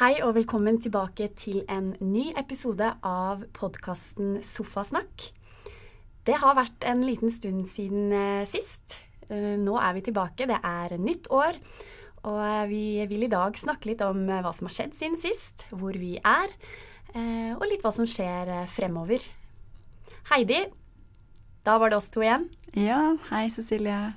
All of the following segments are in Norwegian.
Hei og velkommen tilbake til en ny episode av podkasten Sofasnakk. Det har vært en liten stund siden eh, sist. Eh, nå er vi tilbake. Det er nytt år. Og eh, vi vil i dag snakke litt om hva som har skjedd siden sist, hvor vi er, og litt hva som skjer fremover. Heidi, da var det oss to igjen. Ja, hei Cecilie.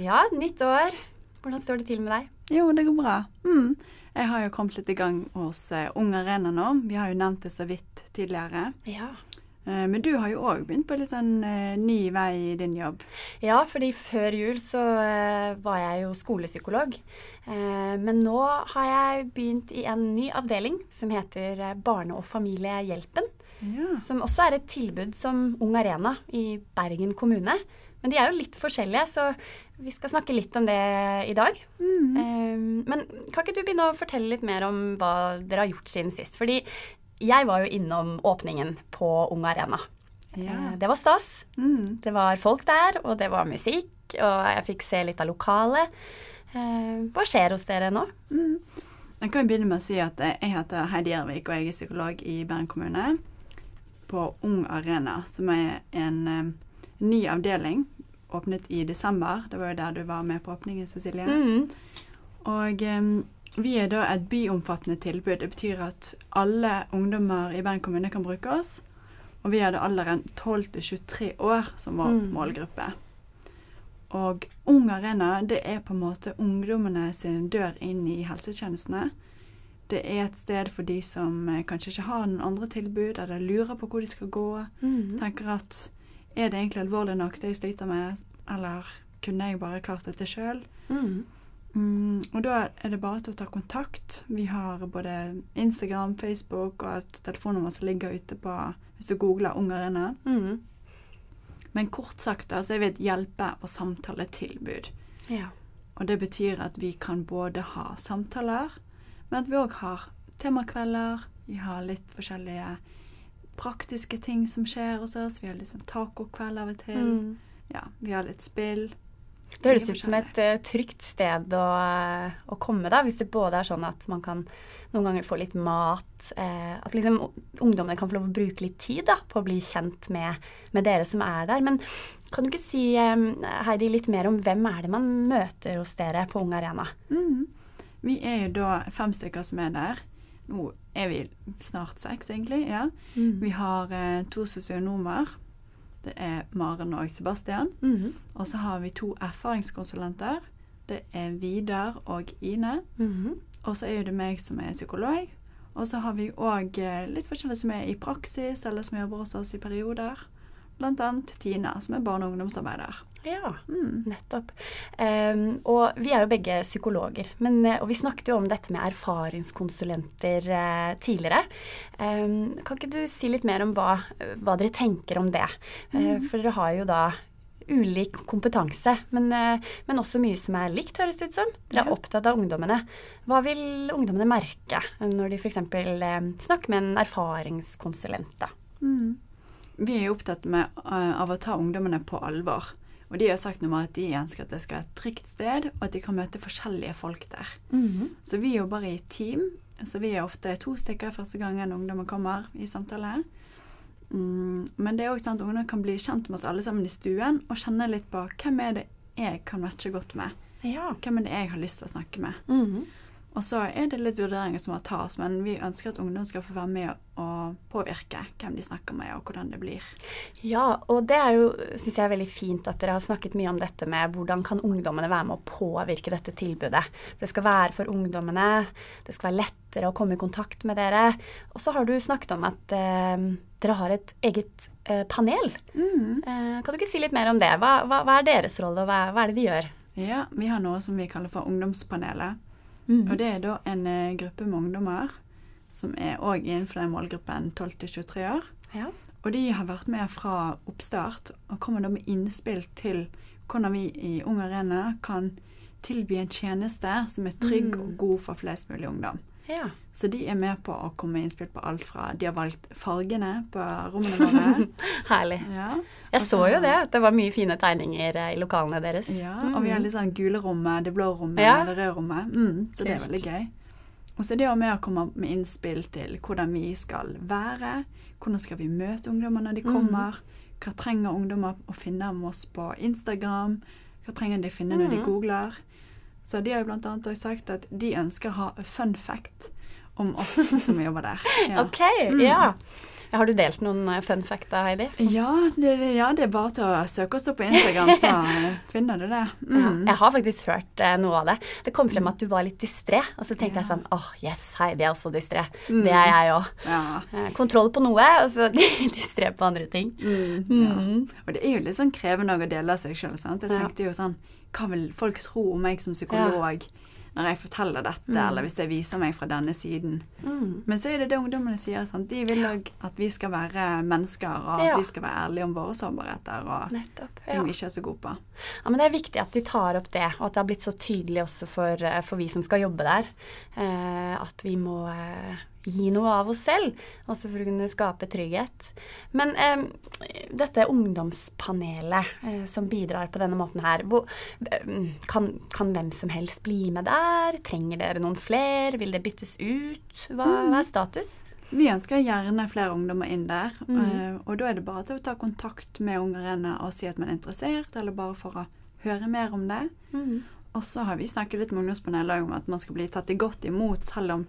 Ja, nytt år. Hvordan står det til med deg? Jo, det går bra. Mm. Jeg har jo kommet litt i gang hos uh, Ung Arena nå. Vi har jo nevnt det så vidt tidligere. Ja. Uh, men du har jo òg begynt på litt sånn uh, ny vei i din jobb. Ja, fordi før jul så var jeg jo skolepsykolog. men nå har jeg begynt i en ny avdeling som heter Barne- og familiehjelpen. Ja. Som også er et tilbud som Ung Arena i Bergen kommune. Men de er jo litt forskjellige, så vi skal snakke litt om det i dag. Mm. Um, men kan ikke du begynne å fortelle litt mer om hva dere har gjort siden sist? Fordi jeg var jo innom åpningen på Ung Arena. Ja. Uh, det var stas. Mm. Det var folk der, og det var musikk, og jeg fikk se litt av lokalet. Uh, hva skjer hos dere nå? Mm. Jeg kan begynne med å si at jeg heter Heidi Gjervik, og jeg er psykolog i Bergen kommune. På Ung Arena, som er en um, ny avdeling. Åpnet i desember. Det var jo der du var med på åpningen, Cecilie. Mm. Og um, vi er da et byomfattende tilbud. Det betyr at alle ungdommer i Bergen kommune kan bruke oss. Og vi hadde alderen 12 til 23 år som vår Mm. målgruppe. Og Ung Arena det er på en måte ungdommene sin dør inn i helsetjenestene. Det er et sted for de som eh, kanskje ikke har noen andre tilbud, eller lurer på hvor de skal gå. Mm. Tenker at er det egentlig alvorlig nok det jeg sliter med, eller kunne jeg bare klart dette sjøl? Mm. Mm, og da er det bare til å ta kontakt. Vi har både Instagram, Facebook og et telefonnummer som ligger ute på hvis du googler Ung Arena. Mm. Men kort sagt altså, så er vi et hjelpe- og samtaletilbud. Ja. Og det betyr at vi kan både ha samtaler, men at vi òg har temakvelder. Vi har litt forskjellige praktiske ting som skjer hos oss. Vi har sånn tacokveld av og til. Mm. Ja, vi har litt spill. Det høres ut som et uh, trygt sted å, eh, å komme, da, hvis det både er sånn at man kan noen ganger få litt mat, eh, at liksom ungdommene kan få lov å bruke litt tid da, på å bli kjent med, med dere som er der. Men kan du ikke si, eh, Heidi, litt mer om hvem er det man møter hos dere på Ung Arena? Mm. Vi er jo da fem stykker som er der. Nå er vi snart seks, egentlig. ja. Mm. Vi har eh, to sosionomer. Det er Maren og Sebastian. Mhm. Og så har vi to erfaringskonsulenter. Det er Vidar og Ine. Mhm. Og så er det meg som er psykolog. Og så har vi òg litt forskjellige som er i praksis, eller som jobber hos oss i perioder. Annet Tina, som er barne- og ungdomsarbeider. Ja, Mm. nettopp. Um, og vi er jo begge psykologer, men, eh, og vi snakket jo om dette med erfaringskonsulenter uh, tidligere. Um, kan ikke du si litt mer om hva, hva dere tenker om det? Eh, for dere har jo da ulik kompetanse, men, uh, men også mye som er likt, høres det ut som. Dere er Ja. opptatt av ungdommene. Hva vil ungdommene merke når de f.eks. Snakker med en erfaringskonsulent? da? Mm. Vi er opptatt med, eh, av å ta ungdommene på alvor. Og de har sagt noe om at de ønsker at det skal være et trygt sted, og at de kan møte forskjellige folk der. Så vi jobber i team. Så vi er ofte to stykker første gangen ungdommen kommer i samtale. Mm, men det er også sant at ungdom kan bli kjent med oss alle sammen i stuen og kjenne litt på hvem er det jeg kan matche godt med. Ja. Hvem er det jeg har lyst til å snakke med. Mhm. Og så er det litt vurderinger som må tas, men vi ønsker at ungdom skal få være med og påvirke hvem de snakker med, og hvordan det blir. Ja, og det er jo, syns jeg er veldig fint at dere har snakket mye om dette med hvordan kan ungdommene være med å påvirke dette tilbudet. For det skal være for ungdommene, det skal være lettere å komme i kontakt med dere. Og så har du snakket om at eh, dere har et eget eh, panel. Mm. Eh, kan du ikke si litt mer om det? Hva, hva, hva er deres rolle, og hva, hva er det de gjør? Ja, vi har noe som vi kaller for Ungdomspanelet. Mm. Og det er da en eh, gruppe med ungdommer som er òg innenfor den målgruppen 12 til 23 år. Ja. Og de har vært med fra oppstart og kommer da med innspill til hvordan vi i Ung Arena kan tilby en tjeneste som er trygg Mm. og god for flest mulig ungdom. Ja. Så de er med på å komme med innspill på alt fra De har valgt fargene på rommene våre. Herlig. ja. Jeg så jo det, det var mye fine tegninger eh, i lokalene deres. Ja, og vi har litt sånn gule rommet, det blå rommet, Ja. det røde rommet. Mm, så det er veldig gøy. Og så er det med å komme med innspill til hvordan vi skal være. Hvordan skal vi møte ungdommer når de Mm. kommer? Hva trenger ungdommer å finne om oss på Instagram? Hva trenger de å finne når de Mm. googler? Så de har jo blant annet sagt at de ønsker å ha fun fact om oss som jobber der. Ja. Ok, ja. Har du delt noen eh, fun fact da, Heidi? Ja, det, ja, det er bare til å søke oss opp på Instagram, så eh, finner du det. Ja, Mm. jeg har faktisk hørt eh, noe av det. Det kom frem at du var litt distré, og så tenkte Ja. jeg sånn åh, yes, Heidi er også distré. Mm. Det er jeg òg. Ja. kontroll på noe, og så distré på andre ting. Mm, ja. Mm. Og det er jo litt sånn krevende å dele av seg sjøl. Jeg tenkte jo sånn Hva vil folk tro om meg som psykolog når jeg forteller dette, Mm. eller hvis jeg viser meg fra denne siden? Mm. Men så er det det ungdommene sier. Sant? De vil òg at vi skal være mennesker, og at vi skal være ærlige om våre sårbarheter og Nettopp. ting vi ikke er så gode på. ja, men Det er viktig at de tar opp det, og at det har blitt så tydelig også for, eh, for vi som skal jobbe der. Eh, at vi må eh, gi noe av oss selv, også for å kunne skape trygghet. Men eh, dette ungdomspanelet eh, som bidrar på denne måten her, hvor, kan, kan hvem som helst bli med der? Trenger dere noen flere? Vil det byttes ut? Hva, hva er status? Vi ønsker gjerne flere ungdommer inn der, Mm. eh, og da er det bare til å ta kontakt med Ung og si at man er interessert, eller bare for å høre mer om det. Mm. Og så har vi snakket litt med ungdomspanelet om at man skal bli tatt godt imot, selv om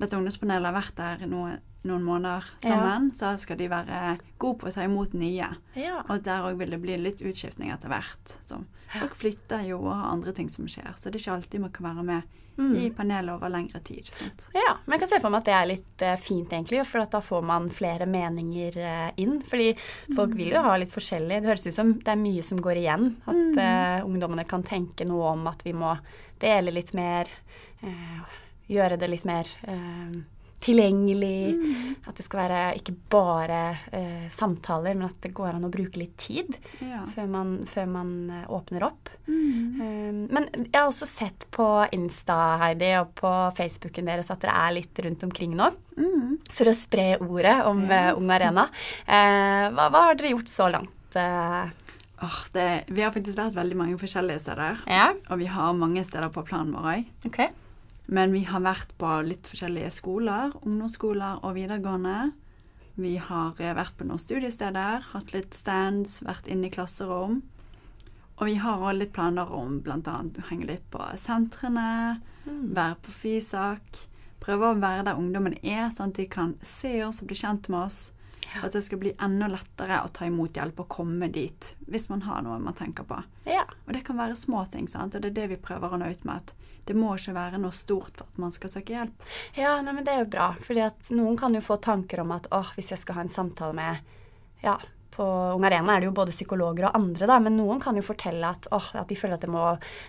dette ungdomspanelet har vært der noe, noen måneder sammen. Så skal de være gode på å ta imot nye. Ja. Og der òg vil det bli litt utskiftning etter hvert. Så folk flytter jo og har andre ting som skjer, så det er ikke alltid man kan være med Mm. i panelet over lengre tid. Sant? Ja, men jeg kan se for meg at det er litt uh, fint, egentlig. For da får man flere meninger uh, inn. Fordi folk vil jo ha litt forskjellig. Det høres ut som det er mye som går igjen. At uh, ungdommene kan tenke noe om at vi må dele litt mer. eh, gjøre det litt mer eh, tilgjengelig. At det skal være ikke bare eh, samtaler, men at det går an å bruke litt tid Ja. før man, før man eh, åpner opp. Mm. Um, men jeg har også sett på Insta, Heidi, og på Facebooken deres at dere er litt rundt omkring nå. Mm. For å spre ordet om Ja. Ung Arena. Eh, hva, hva har dere gjort så langt? eh? oh, det, vi har faktisk vært veldig mange forskjellige steder. ja, Og vi har mange steder på planen vår òg. ok. Men vi har vært på litt forskjellige skoler, ungdomsskoler og videregående. Vi har eh, vært på noen studiesteder, hatt litt stands, vært inne i klasserom. Og vi har også litt planer om bl.a. å henge litt på sentrene, Mm. være på Fysak. Prøve å være der ungdommen er, sånn at de kan se oss og bli kjent med oss. Og at det skal bli enda lettere å ta imot hjelp og komme dit hvis man har noe man tenker på. Ja. Og det kan være små ting, sant? og det er det vi prøver å nå ut med. At det må ikke være noe stort for at man skal søke hjelp. ja, nei, men det er jo bra. fordi at noen kan jo få tanker om at åh, hvis jeg skal ha en samtale med Ja, på Ung Arena er det jo både psykologer og andre, da, men noen kan jo fortelle at, åh, at de føler at det må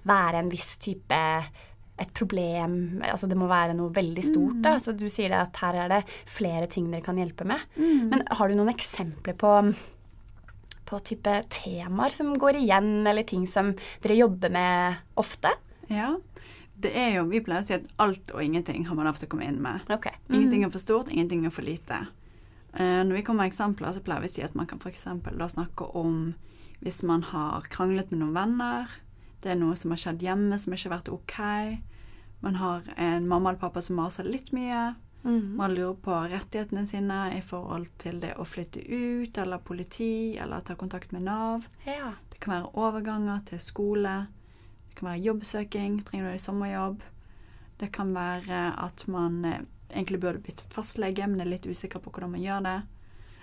være en viss type et problem Altså det må være noe veldig stort. da, Så du sier at her er det flere ting dere kan hjelpe med. Men har du noen eksempler på på type temaer som går igjen, eller ting som dere jobber med ofte? Ja. Det er jo, Vi pleier å si at alt og ingenting har man lov til å komme inn med. Ok. Ingenting er for stort, ingenting er for lite. Uh, når vi kommer med eksempler, så pleier vi å si at man kan f.eks. da snakke om hvis man har kranglet med noen venner, det er noe som har skjedd hjemme som ikke har vært ok, man har en mamma eller pappa som maser litt mye, Mm. man lurer på rettighetene sine i forhold til det å flytte ut, eller politi, eller ta kontakt med Nav. Ja. Det kan være overganger til skole. Det kan være jobbsøking. Trenger du deg sommerjobb? Det kan være at man eh, egentlig burde byttet fastlege, men er litt usikker på hvordan man gjør det.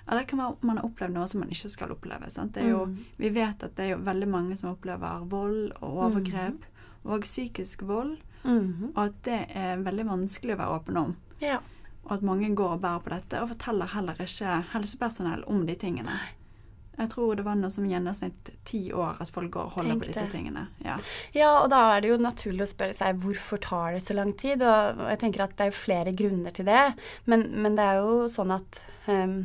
Eller det kan være man har opplevd noe som man ikke skal oppleve. Sant? Det jo, Mm. Vi vet at det er veldig mange som opplever vold og overgrep, og psykisk vold, Mhm. og at det er veldig vanskelig å være åpen om. Ja. Og at mange går og bærer på dette, og forteller heller ikke helsepersonell om de tingene. Jeg tror det var noe som gjennomsnitt ti år at folk går og holder Tenk på disse det. tingene. Ja. Ja, og da er det jo naturlig å spørre seg hvorfor tar det så lang tid. Og jeg tenker at det er flere grunner til det. Men, men det er jo sånn at eh,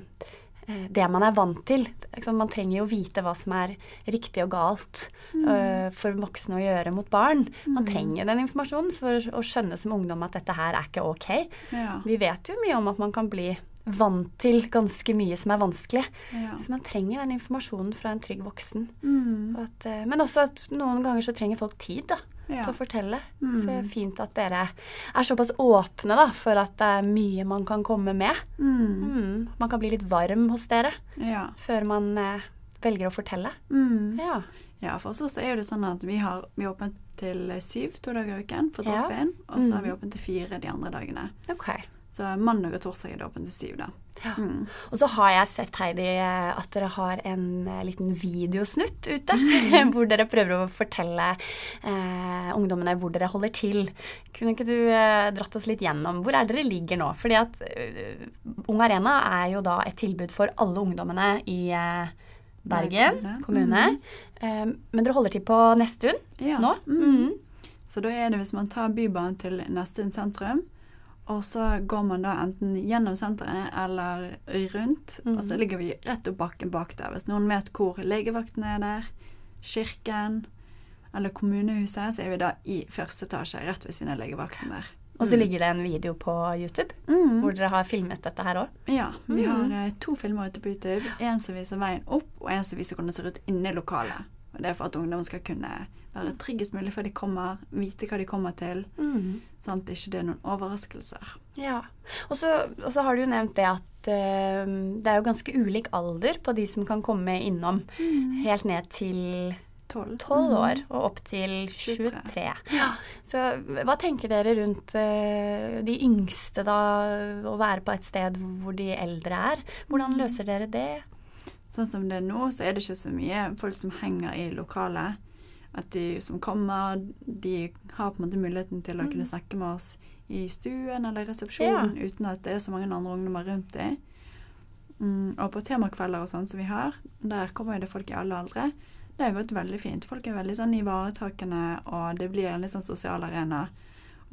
det man er vant til Man trenger jo vite hva som er riktig og galt mm. for voksne å gjøre mot barn. Man trenger den informasjonen for å skjønne som ungdom at dette her er ikke ok. Ja. Vi vet jo mye om at man kan bli vant til ganske mye som er vanskelig. Ja. Så man trenger den informasjonen fra en trygg voksen. Mm. At, eh, men også at noen ganger så trenger folk tid da, Ja. til å fortelle. Mm. Så det er fint at dere er såpass åpne da, for at det er mye man kan komme med. Mm. Mm. Man kan bli litt varm hos dere Ja. før man eh, velger å fortelle. Mm. Ja. ja, for oss også er det sånn at vi har vi åpent til syv to dager i uken for drop-in, og så er Mm. vi åpent til fire de andre dagene. Ok. Så mandag og torsdag er det åpent til syv, da. Ja. Mm. Og så har jeg sett, Heidi, at dere har en eh, liten videosnutt ute. hvor dere prøver å fortelle eh, ungdommene hvor dere holder til. Kunne ikke du eh, dratt oss litt gjennom hvor er dere ligger nå? Fordi at uh, Ung Arena er jo da et tilbud for alle ungdommene i eh, Bergen Nei, kommune. Eh, men dere holder til på Nesttun Ja. nå? Mm. Mm. Så da er det hvis man tar Bybanen til Nesttun sentrum, og så går man da enten gjennom senteret eller rundt, og så Mhm. ligger vi rett opp bakken bak der. Hvis noen vet hvor legevakten er der, kirken eller kommunehuset, så er vi da i første etasje, rett ved siden av legevakten der. Og så Mm. ligger det en video på YouTube Mm. hvor dere har filmet dette her òg. Ja, vi Mhm. har eh, to filmer ute på YouTube. En som viser veien opp, og en som viser hvordan det ser ut inne i lokalet. Og det er for at ungdom skal kunne være tryggest mulig før de kommer, vite hva de kommer til, sånn at det ikke er noen overraskelser. Ja. Og så, har du jo nevnt det at uh, det er jo ganske ulik alder på de som kan komme innom. Helt ned til Tolv. 12 Mm. år og opp til 23. 23. Så hva tenker dere rundt uh, de yngste, da? Å være på et sted hvor de eldre er? Hvordan løser dere det? Sånn som det er nå, så er det ikke så mye folk som henger i lokalet. At de som kommer, de har på en måte muligheten til å kunne snakke med oss i stuen eller resepsjonen uten at det er så mange andre ungdommer rundt dem. Mm, og på temakvelder og sånn som vi har, der kommer jo det folk i alle aldre. Det har gått veldig fint. Folk er veldig sånn ivaretakende, og det blir en litt sånn sosial arena.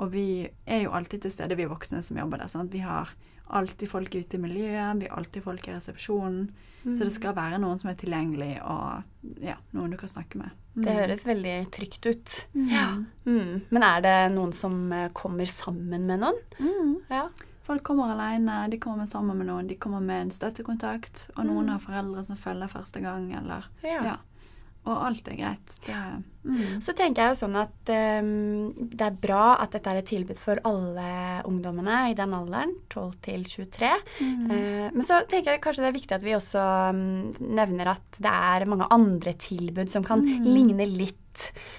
Og vi er jo alltid til stede, vi voksne som jobber der. Sant? Vi har alltid folk ute i miljøet, vi har alltid folk i resepsjonen. Så det skal være noen som er tilgjengelig, og ja, noen du kan snakke med. Mm. Det høres veldig trygt ut. Mm. Mm. Men er det noen som eh, kommer sammen med noen? Mm. Ja. Folk kommer alene, de kommer sammen med noen, de kommer med en støttekontakt, og noen Mm. har foreldre som følger første gang, eller Ja. Og alt er greit. Det, mm. Så tenker jeg jo sånn at um, det er bra at dette er et tilbud for alle ungdommene i den alderen, 12 til 23. Mm. Uh, men så tenker jeg kanskje det er viktig at vi også um, nevner at det er mange andre tilbud som kan Mm. ligne litt.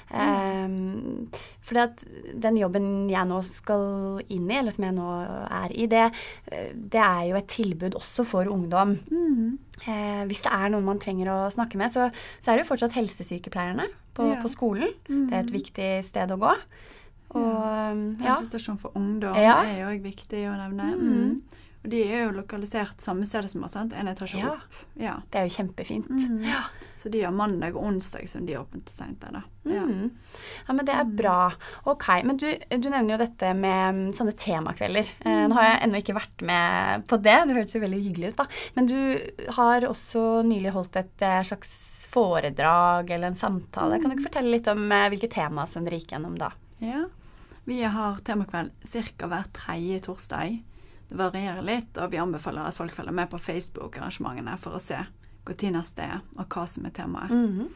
Um, fordi at den jobben jeg nå skal inn i, eller som jeg nå er i, det, eh, det er jo et tilbud også for ungdom. Mm. Eh, hvis det er noen man trenger å snakke med, så, så er det jo fortsatt helsesykepleierne på, Ja. på skolen. Mm. Det er et viktig sted å gå. Og ja. Helsestasjon for ungdom Ja. er jo òg viktig å nevne. Mm. Mm. Og de er jo lokalisert samme sted som oss, sant? en etasje Ja. opp. Ja. Det er jo kjempefint. Mm. Ja. Så de har mandag og onsdag som de er åpent til seint der, da. Ja. Mm. ja, men det er bra. Ok, men du, du nevner jo dette med mm, sånne temakvelder. Eh, nå har jeg ennå ikke vært med på det, det hørtes jo veldig hyggelig ut da. Men du har også nylig holdt et eh, slags foredrag eller en samtale. Kan du ikke fortelle litt om eh, hvilke tema som dere gikk gjennom da? Ja. Vi har temakveld ca. hver tredje torsdag. Det varierer litt, og vi anbefaler at folk følger med på Facebook-arrangementene for å se når neste er, og hva som er temaet. Mhm.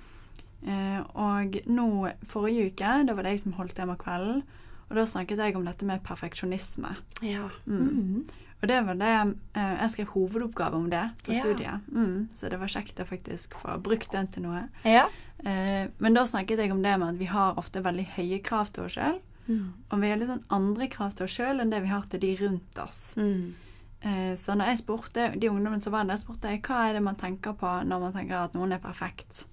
Eh, og nå forrige uke, da var det jeg som holdt temakvelden, og da snakket jeg om dette med perfeksjonisme. Ja. Mm. Mhm. Og det var det eh, Jeg skrev hovedoppgave om det på Ja. studiet, mm, så det var kjekt å faktisk få brukt den til noe. Ja. Eh, men da snakket jeg om det med at vi har ofte veldig høye krav til oss selv. Mm. Og vi har litt sånn andre krav til oss sjøl enn det vi har til de rundt oss. Mm. Eh, så når jeg spurte de ungdommene som var der, spurte jeg hva er det man tenker på når man tenker at noen er perfekt.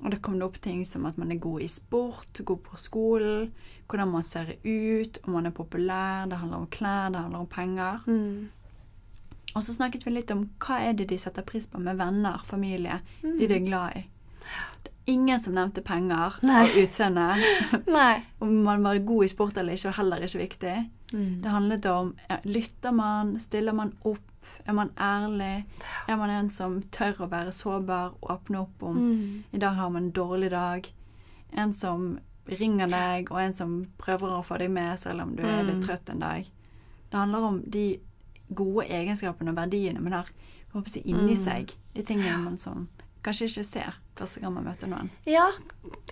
Og det kom det opp ting som at man er god i sport, god på skolen, hvordan man ser ut, om man er populær, det handler om klær, det handler om penger. Mm. Og så snakket vi litt om hva er det de setter pris på med venner, familie, de de er glad i. Det ingen som nevnte penger Nei. og utseende. Om man var god i sport eller ikke, var heller ikke viktig. Mm. Det handlet om ja, lytter man, stiller man opp, er man ærlig? Er man en som tør å være sårbar, åpne opp om Mm. i dag har man en dårlig dag? En som ringer deg, og en som prøver å få deg med selv om du er litt Mm. trøtt en dag. Det handler om de gode egenskapene og verdiene man har si, inni Mm. seg. De tingene man som kanskje ikke ser første gang man møter noen. Ja,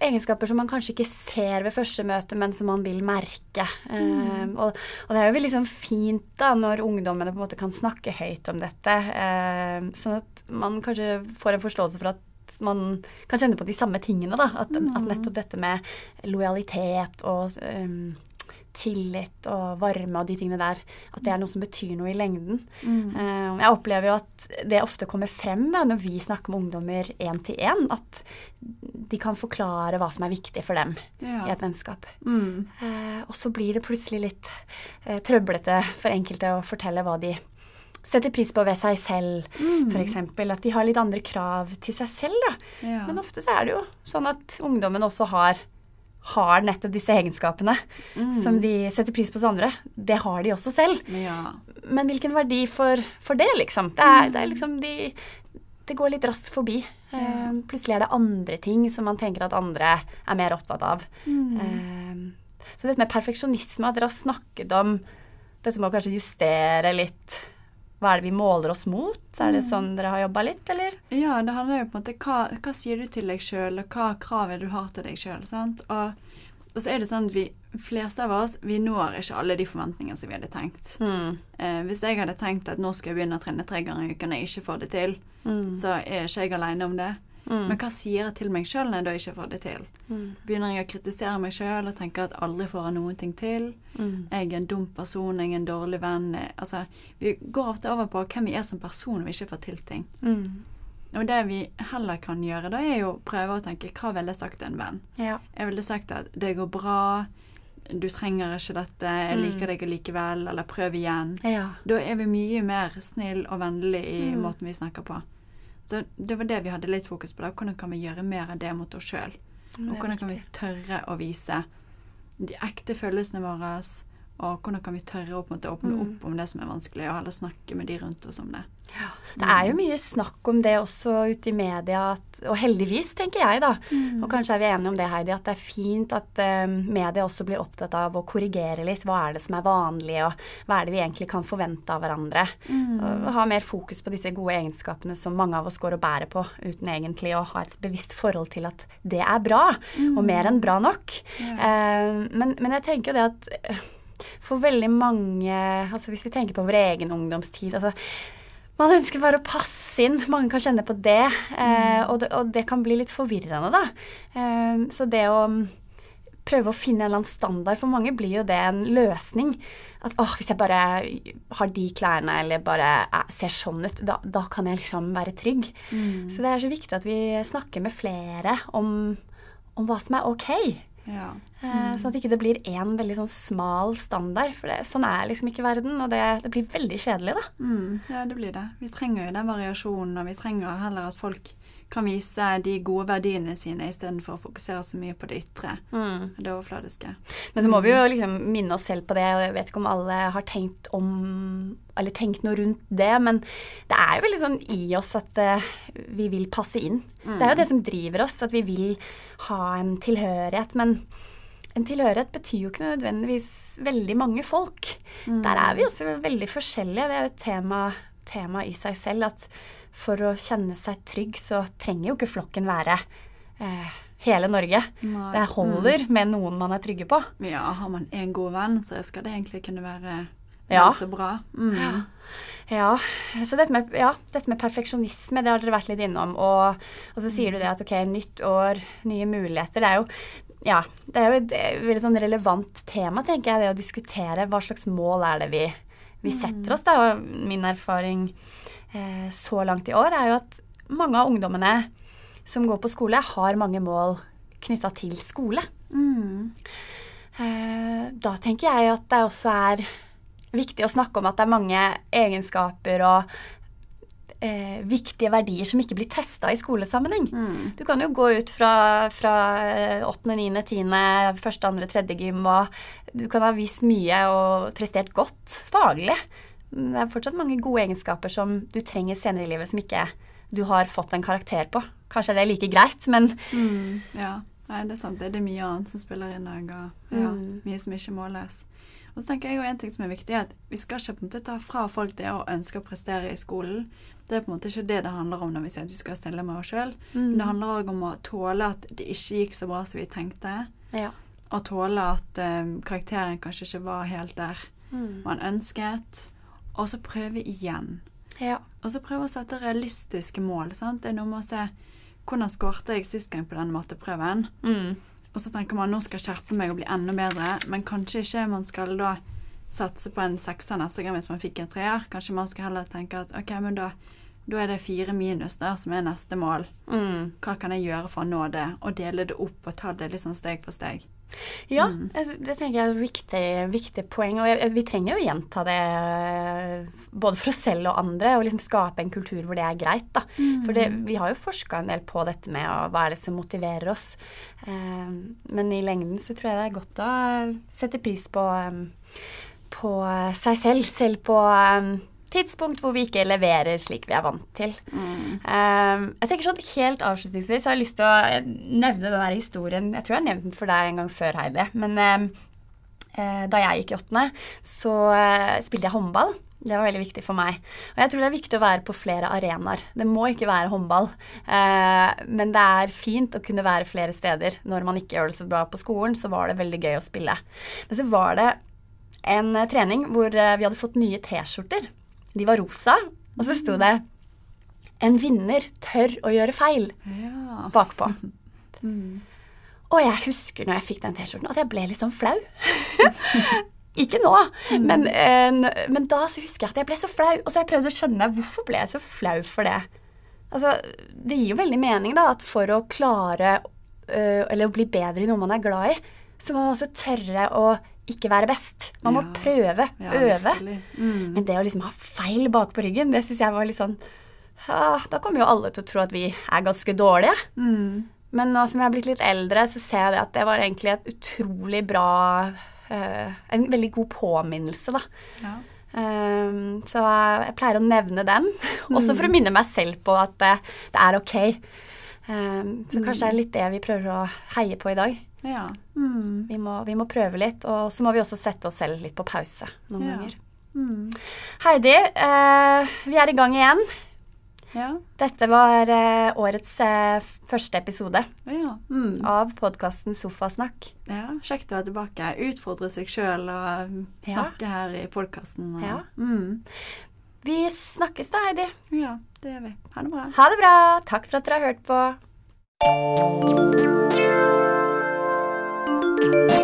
egenskaper som man kanskje ikke ser ved første møte, men som man vil merke. Eh, og, og det er jo veldig sånn fint da, når ungdommene på en måte kan snakke høyt om dette, eh, sånn at man kanskje får en forståelse for at man kan kjenne på de samme tingene. da, At, at nettopp dette med lojalitet og eh, tillit og varme og de tingene der, at det er noe som betyr noe i lengden. Mm. Jeg opplever jo at det ofte kommer frem da, når vi snakker med ungdommer én til én, at de kan forklare hva som er viktig for dem Ja. i et vennskap. Mm. Eh, og så blir det plutselig litt eh, trøblete for enkelte å fortelle hva de setter pris på ved seg selv, for f.eks. At de har litt andre krav til seg selv. Da. Ja. Men ofte så er det jo sånn at ungdommen også har, har nettopp disse egenskapene som de setter pris på hos andre. Det har de også selv. ja. Men hvilken verdi for, for det, liksom? Det er, det er liksom de Det går litt raskt forbi. Eh, plutselig er det andre ting som man tenker at andre er mer opptatt av. Eh, så dette med perfeksjonisme, at dere har snakket om dette med å kanskje justere litt Hva er det vi måler oss mot? Så er det sånn dere har jobba litt, eller? Ja, det handler jo på en måte hva, hva sier du til deg sjøl, og hva krav det du har til deg sjøl. Og, og så er det sånn at vi fleste av oss vi når ikke alle de forventningene som vi hadde tenkt. Mm. Eh, hvis jeg hadde tenkt at nå skal jeg begynne å trene tre ganger i uken og jeg ikke får det til, Mm. så er ikke jeg aleine om det. Mm. Men hva sier jeg til meg sjøl når jeg da ikke får det til? Mm. Begynner jeg å kritisere meg sjøl og tenke at aldri får jeg noen ting til? Mm. Jeg er en dum person, jeg er en dårlig venn. Altså, vi går ofte over på hvem vi er som person når vi ikke får til ting. Mm. Og det vi heller kan gjøre, da er jo prøve å tenke hva ville jeg sagt til en venn? Ja. Jeg ville sagt at det går bra, du trenger ikke dette, jeg Mm. liker deg likevel, eller prøv igjen. ja. Da er vi mye mer snill og vennlig i Mm. måten vi snakker på. Så det var det vi hadde litt fokus på. da. Hvordan kan vi gjøre mer av det mot oss sjøl? Og er hvordan kan vi tørre å vise de ekte følelsene våre? Og hvordan kan vi tørre å åpne Mm. opp om det som er vanskelig, og heller snakke med de rundt oss om det. Det er jo mye snakk om det også ute i media, at, og heldigvis, tenker jeg, da. Og kanskje er vi enige om det, Heidi, at det er fint at um, media også blir opptatt av å korrigere litt. Hva er det som er vanlig, og hva er det vi egentlig kan forvente av hverandre? Og ha mer fokus på disse gode egenskapene som mange av oss går og bærer på, uten egentlig å ha et bevisst forhold til at det er bra, og mer enn bra nok. Eh, men, men jeg tenker jo det at eh, for veldig mange altså Hvis vi tenker på vår egen ungdomstid altså man ønsker bare å passe inn. Mange kan kjenne på det. Eh, og, det og det kan bli litt forvirrende, da. Eh, så det å mm, prøve å finne en eller annen standard For mange blir jo det en løsning. At åh, hvis jeg bare har de klærne eller bare eh, ser sånn ut, da, da kan jeg liksom være trygg. Så det er så viktig at vi snakker med flere om, om hva som er ok. Ja. Mm. Sånn at ikke det blir én veldig sånn smal standard. For det, sånn er liksom ikke verden, og det, det blir veldig kjedelig, da. Mm, ja, det blir det. Vi trenger jo den variasjonen, og vi trenger heller at folk kan vise de gode verdiene sine istedenfor å fokusere så mye på det ytre. Det overfladiske. Men så må vi jo liksom minne oss selv på det, og jeg vet ikke om alle har tenkt om Eller tenkt noe rundt det, men det er jo veldig sånn i oss at uh, vi vil passe inn. Det er jo det som driver oss, at vi vil ha en tilhørighet. Men en tilhørighet betyr jo ikke nødvendigvis veldig mange folk. Der er vi også veldig forskjellige. Det er jo et tema, tema i seg selv at for å kjenne seg trygg, så trenger jo ikke flokken være eh, hele Norge. Nei. Det holder med noen man er trygge på. Ja, har man en god venn, så skal det egentlig kunne være Ja. så bra. Mm. Ja, så dette med, ja, dette med perfeksjonisme, det har dere vært litt innom. Og, og så sier du det at ok, nytt år, nye muligheter. Det er jo, ja, det er jo et veldig sånn relevant tema, tenker jeg, det å diskutere hva slags mål er det vi, vi setter oss. da, og Min erfaring så langt i år er jo at mange av ungdommene som går på skole, har mange mål knytta til skole. Mm. Eh, da tenker jeg at det også er viktig å snakke om at det er mange egenskaper og eh, viktige verdier som ikke blir testa i skolesammenheng. Mm. Du kan jo gå ut fra, fra 8., 9., 10., 1., 2., 3. gym, og du kan ha vist mye og prestert godt faglig. Det er fortsatt mange gode egenskaper som du trenger senere i livet, som ikke du har fått en karakter på. Kanskje det er like greit, men Mm. Ja. Nei, det er sant. Det er mye annet som spiller inn òg, og ja, Mm. mye som ikke måles. Og så tenker jeg jo en ting som er viktig, er at vi skal ikke på en måte ta fra folk det å ønske å prestere i skolen. Det er på en måte ikke det det handler om når vi sier at vi skal stille med oss sjøl. Men det handler òg om å tåle at det ikke gikk så bra som vi tenkte. ja. Og tåle at um, karakteren kanskje ikke var helt der Mm. man ønsket. Og så prøve igjen. ja. Og så prøve å sette realistiske mål. sant? Det er noe med å se hvordan skårte jeg sist gang på den matteprøven. Mm. Og så tenker man nå skal jeg skjerpe meg og bli enda bedre, men kanskje ikke man skal da satse på en sekser neste gang hvis man fikk en treer. Kanskje man skal heller tenke at ok, men da, da er det fire minus der som er neste mål. Mm. Hva kan jeg gjøre for å nå det? Og dele det opp og ta det sånn steg for steg. Ja, Mm. det tenker jeg er et viktig, viktig poeng. Og vi trenger jo å gjenta det både for oss selv og andre, og liksom skape en kultur hvor det er greit. da. For det, vi har jo forska en del på dette med å, hva er det som motiverer oss. Eh, men i lengden så tror jeg det er godt å sette pris på, eh, på seg selv, selv på eh, tidspunkt hvor vi ikke leverer slik vi er vant til. Um, jeg tenker sånn Helt avslutningsvis har jeg lyst til å eh, nevne den der historien. Jeg tror jeg har nevnt den for deg en gang før, Heidi. Men um, da jeg gikk i åttende, så eh, spilte jeg håndball. Det var veldig viktig for meg. Og jeg tror det er viktig å være på flere arenaer. Det må ikke være håndball. Eh, men det er fint å kunne være flere steder. Når man ikke gjør det så bra på skolen, så var det veldig gøy å spille. Men så var det en trening hvor vi hadde fått nye T-skjorter. De var rosa, og så sto det 'En vinner tør å gjøre feil' Ja. bakpå. Mm. Og jeg husker når jeg fikk den T-skjorten, at jeg ble litt sånn flau. Ikke nå, men, eh, men da så husker jeg at jeg ble så flau. Og så har jeg prøvd å skjønne hvorfor ble jeg så flau for det. Altså, Det gir jo veldig mening da, at for å klare øh, eller å bli bedre i noe man er glad i, så må man også tørre å ikke være best. Man må Ja. prøve, Ja, øve. Mm. Men det å liksom ha feil bak på ryggen, det syns jeg var litt sånn ah, Da kommer jo alle til å tro at vi er ganske dårlige. Mm. Men nå som jeg har blitt litt eldre, så ser jeg det at det var egentlig et utrolig bra uh, En veldig god påminnelse, da. Ja. Um, så jeg pleier å nevne den, også for å minne meg selv på at det, det er ok. Um, så kanskje det er litt det vi prøver å heie på i dag. Ja. Mm. Vi må, vi må prøve litt, og så må vi også sette oss selv litt på pause noen Ja. ganger. Mm. Heidi, eh, vi er i gang igjen. Ja. Dette var eh, årets eh, første episode Ja. Mm. av podkasten Sofasnakk. ja. Kjekt å være tilbake. Utfordre seg sjøl og snakke Ja. her i podkasten. Ja. Mm. Vi snakkes da, Heidi. ja, det gjør vi. Ha det bra. Ha det bra. Takk for at dere har hørt på. Bye.